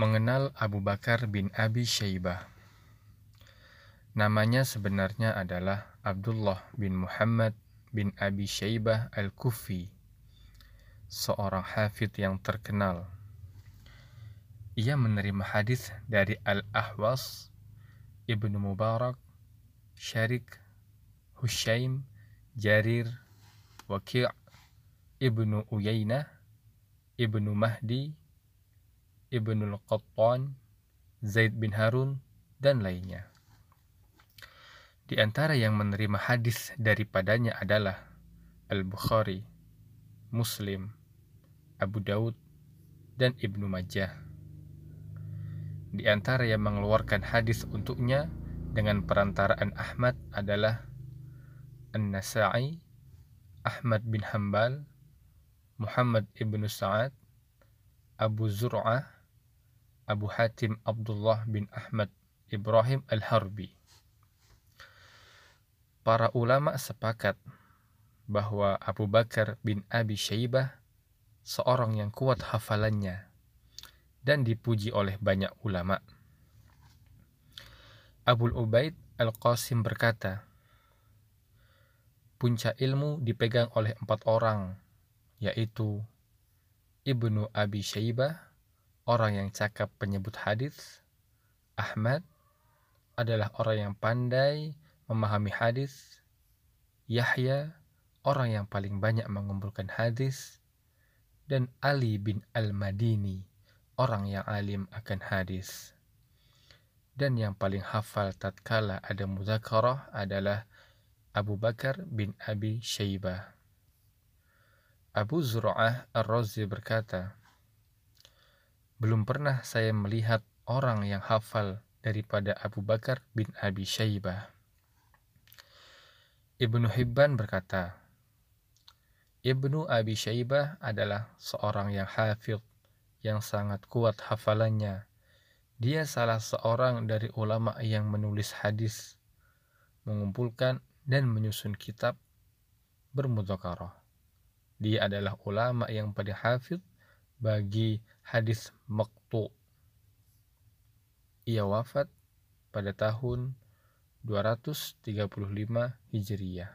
mengenal Abu Bakar bin Abi Syaibah. Namanya sebenarnya adalah Abdullah bin Muhammad bin Abi Syaibah Al-Kufi, seorang hafid yang terkenal. Ia menerima hadis dari Al-Ahwas, Ibnu Mubarak, Syarik, Hushaim, Jarir, Waqi' Ibnu Uyainah, Ibnu Mahdi, Ibnul Qattan, Zaid bin Harun, dan lainnya. Di antara yang menerima hadis daripadanya adalah Al-Bukhari, Muslim, Abu Daud, dan Ibnu Majah. Di antara yang mengeluarkan hadis untuknya dengan perantaraan Ahmad adalah An-Nasa'i, Ahmad bin Hambal, Muhammad ibnu Sa'ad, Abu Zur'ah, Abu Hatim Abdullah bin Ahmad Ibrahim Al-Harbi. Para ulama sepakat bahwa Abu Bakar bin Abi Syaibah seorang yang kuat hafalannya dan dipuji oleh banyak ulama. Abu Ubaid Al-Qasim berkata, Puncak ilmu dipegang oleh empat orang, yaitu Ibnu Abi Syaibah, orang yang cakap penyebut hadis. Ahmad adalah orang yang pandai memahami hadis. Yahya orang yang paling banyak mengumpulkan hadis. Dan Ali bin Al-Madini orang yang alim akan hadis. Dan yang paling hafal tatkala ada muzakarah adalah Abu Bakar bin Abi Syaibah. Abu Zur'ah Ar-Razi berkata, belum pernah saya melihat orang yang hafal daripada Abu Bakar bin Abi Syaibah. Ibnu Hibban berkata, Ibnu Abi Syaibah adalah seorang yang hafid, yang sangat kuat hafalannya. Dia salah seorang dari ulama yang menulis hadis, mengumpulkan dan menyusun kitab bermudzakarah. Dia adalah ulama yang paling hafid bagi hadis Maktu. Ia wafat pada tahun 235 Hijriyah.